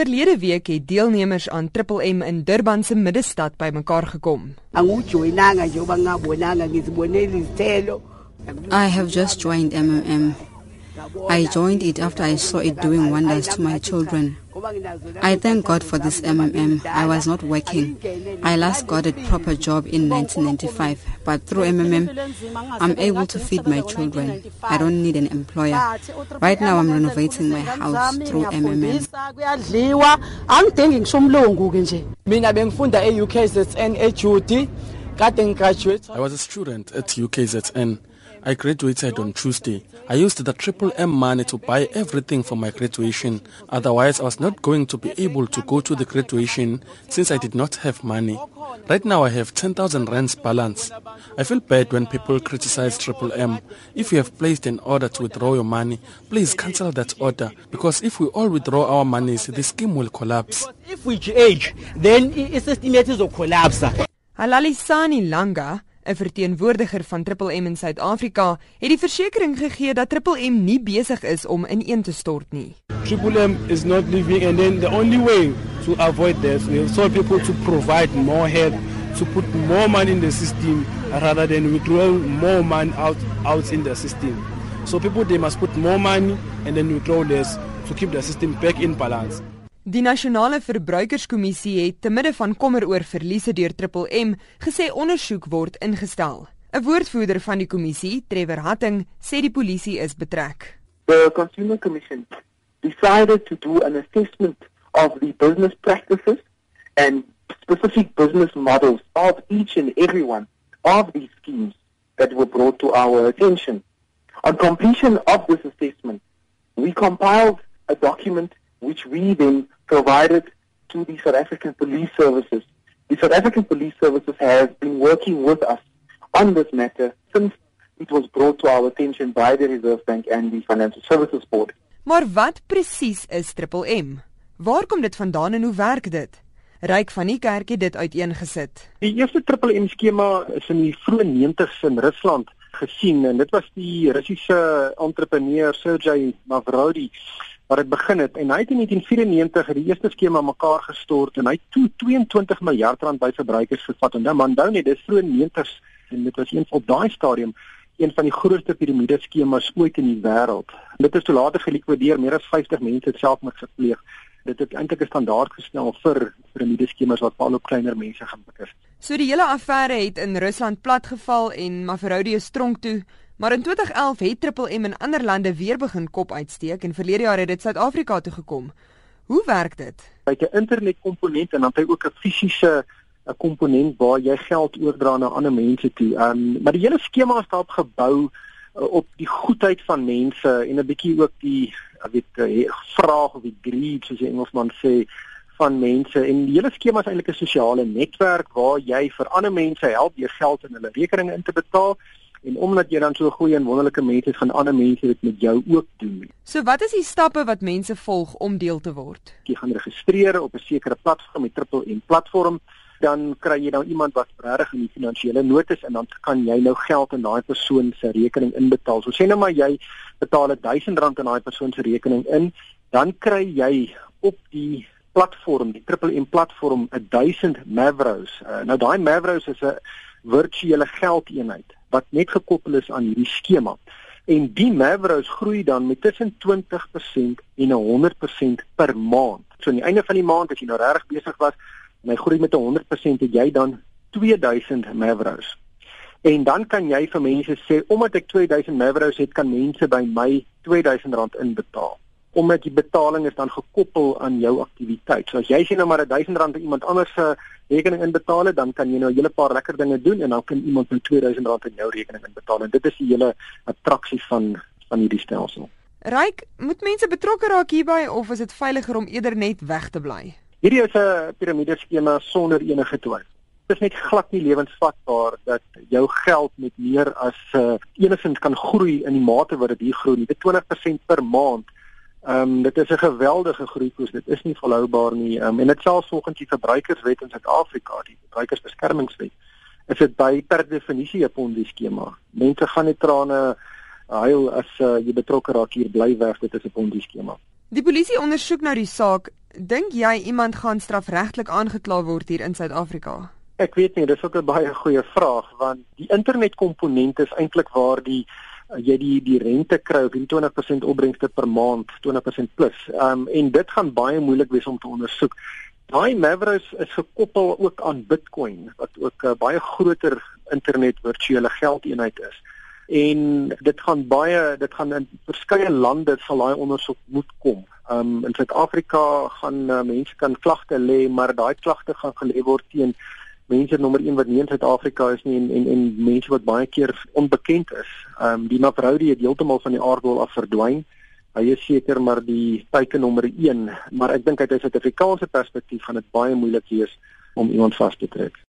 Verlede week het deelnemers aan Triple M in Durban se middestad bymekaar gekom. I have just joined MMM. I joined it after I saw it doing wonders to my children. I thank God for this MMM. I was not working. I last got a proper job in 1995, but through MMM, I'm able to feed my children. I don't need an employer. Right now, I'm renovating my house through MMM. kuyadliwa angidingi ngisho umlungu ke nje mina bengifunda e-UKZN eJudy I was a student at UKZN. I graduated on Tuesday. I used the triple M money to buy everything for my graduation. Otherwise, I was not going to be able to go to the graduation since I did not have money. Right now, I have 10,000 rands balance. I feel bad when people criticize Triple M. If you have placed an order to withdraw your money, please cancel that order because if we all withdraw our monies, the scheme will collapse. if we age then it's i-system yethu izocollapse Halalisani Langa, 'n verteenwoordiger van Triple M in Suid-Afrika, het die versekering gegee dat Triple M nie besig is om ineen te stort nie. Triple M is not living, and then the only way to avoid this, have told people to provide more help, to put more money in the system rather than withdraw more money out out in the system. So people they must put more money and then withdraw less to keep the system back in balance. Die nasionale verbruikerskommissie het te midde van kommer oor verliese deur Triple M gesê ondersoek word ingestel. 'n Woordvoerder van die kommissie, Trevor Hatting, sê die polisie is betrek. the Consumer Commission decided to do an assessment of the business practices and specific business models of each and every one of these schemes that were brought to our attention. On completion of this assessment, we compiled a document which we then provided to the South African Police Services. The South African Police Services has been working with us on this matter since it was brought to our attention by the Reserve Bank and the Financial Services Board. Maar wat presies is Triple M? Waar kom dit vandaan en hoe werk dit? Ryk van die kerk het dit uiteengesit. Die eerste triple M skema is in die vroeë 90's in Rusland gesien en dit was die Russiese entrepreneur Sergey Mavrodi wat dit begin het en hy het in 1994 die eerste skema mekaar gestort en hy het toe 22 miljard rand by verbruikers gevat en dan onthou net dis vroeë 90's en dit was een op daai stadium een van die grootste piramide skemas ooit in die wêreld. Dit is toe later gelikwideer, meer as 50 mense het selfmoord gepleeg. Dit het eintlik 'n standaard gestel vir piramide skemas wat veral op kleiner mense gemik is. So die hele affære het in Rusland platgeval en Mavrodi is tronk toe, maar in 2011 het Triple M in ander lande weer begin kop uitsteek en verlede jaar het dit Suid-Afrika toe gekom. Hoe werk dit? Hy het 'n internetkomponent en dan het hy ook 'n fisiese 'n komponent waar jy geld oordra na ander mense toe. Ehm um, maar die hele skema is daarop gebou uh, op die goedheid van mense en 'n bietjie ook die ek weet uh, vraag of die greed soos die Engelsman sê van mense en die hele skema is eintlik 'n sosiale netwerk waar jy vir ander mense help deur geld in hulle rekeninge in te betaal en omdat jy dan so goeie en wonderlike mens is, gaan ander mense dit met jou ook doen. So wat is die stappe wat mense volg om deel te word? jy gaan registreer op 'n sekere platform, die Triple M platform, dan kry jy nou iemand wat regtig in die finansiële nood is en dan kan jy nou geld in daai persoon se rekening inbetaal. So sê nou maar jy betaal R1000 in daai persoon se rekening in, dan kry jy op die platform, die Triple M platform 1000 Mavros. Uh, nou daai Mavros is 'n virtuele geldeenheid wat net gekoppel is aan hierdie skema. En die Mavros groei dan met tussen 20% en 100% per maand. So aan die einde van die maand as jy nou regtig besig was en hy groei met 100% het jy dan 2000 Mavros. En dan kan jy vir mense sê omdat ek 2000 Mavros het, kan mense by my R2000 inbetaal. Omdat die betaling is dan gekoppel aan jou aktiwiteit. So as jy sê nou maar R1000 aan iemand anders se rekening inbetaal het, dan kan jy nou 'n hele paar lekker dinge doen en dan kan iemand nou R2000 in jou rekening inbetaal. En dit is die hele attraksie van van hierdie stelsel. Ryk, moet mense betrokke raak hierby of is dit veiliger om eerder net weg te bly? Hierdie is 'n piramideskema sonder enige twyfel. Dit is net glad nie lewensvatbaar dat jou geld met meer as uh, enigins kan groei in die mate wat dit hier groei. Dit 20% per maand. Ehm um, dit is 'n geweldige groeikoers. Dit is nie volhoubaar nie. Ehm um, en dit selfs volgens die verbruikerswet in Suid-Afrika, die verbruikersbeskermingswet, is dit by per definisie 'n Ponzi skema. Mense gaan net trane huil as uh, jy betrokke raak hier bly weg dit is 'n Ponzi skema. Die polisie ondersoek nou die saak. Dink jy iemand gaan strafregtelik aangekla word hier in Suid-Afrika? Ek weet nie, dis ook 'n baie goeie vraag want die internetkomponent is eintlik waar die jy die die rente kry op 20% opbrengste per maand, 20% plus. Ehm um, en dit gaan baie moeilik wees om te ondersoek. Daai Mavericks is gekoppel ook aan Bitcoin wat ook 'n uh, baie groter internet virtuele geldeenheid is. En dit gaan baie dit gaan in verskeie lande sal daai ondersoek moet kom. Um in Suid-Afrika gaan uh, mense kan klagte lê, maar daai klagte gaan gelê word teen mense nommer 1 wat nie in Suid-Afrika is nie en en en mense wat baie keer onbekend is. Um die Mavrodi het heeltemal van die aardbol af verdwyn. Hy is seker maar die teiken nommer 1, maar ek dink uit 'n Suid-Afrikaanse perspektief gaan dit baie moeilik wees om iemand vas te trek.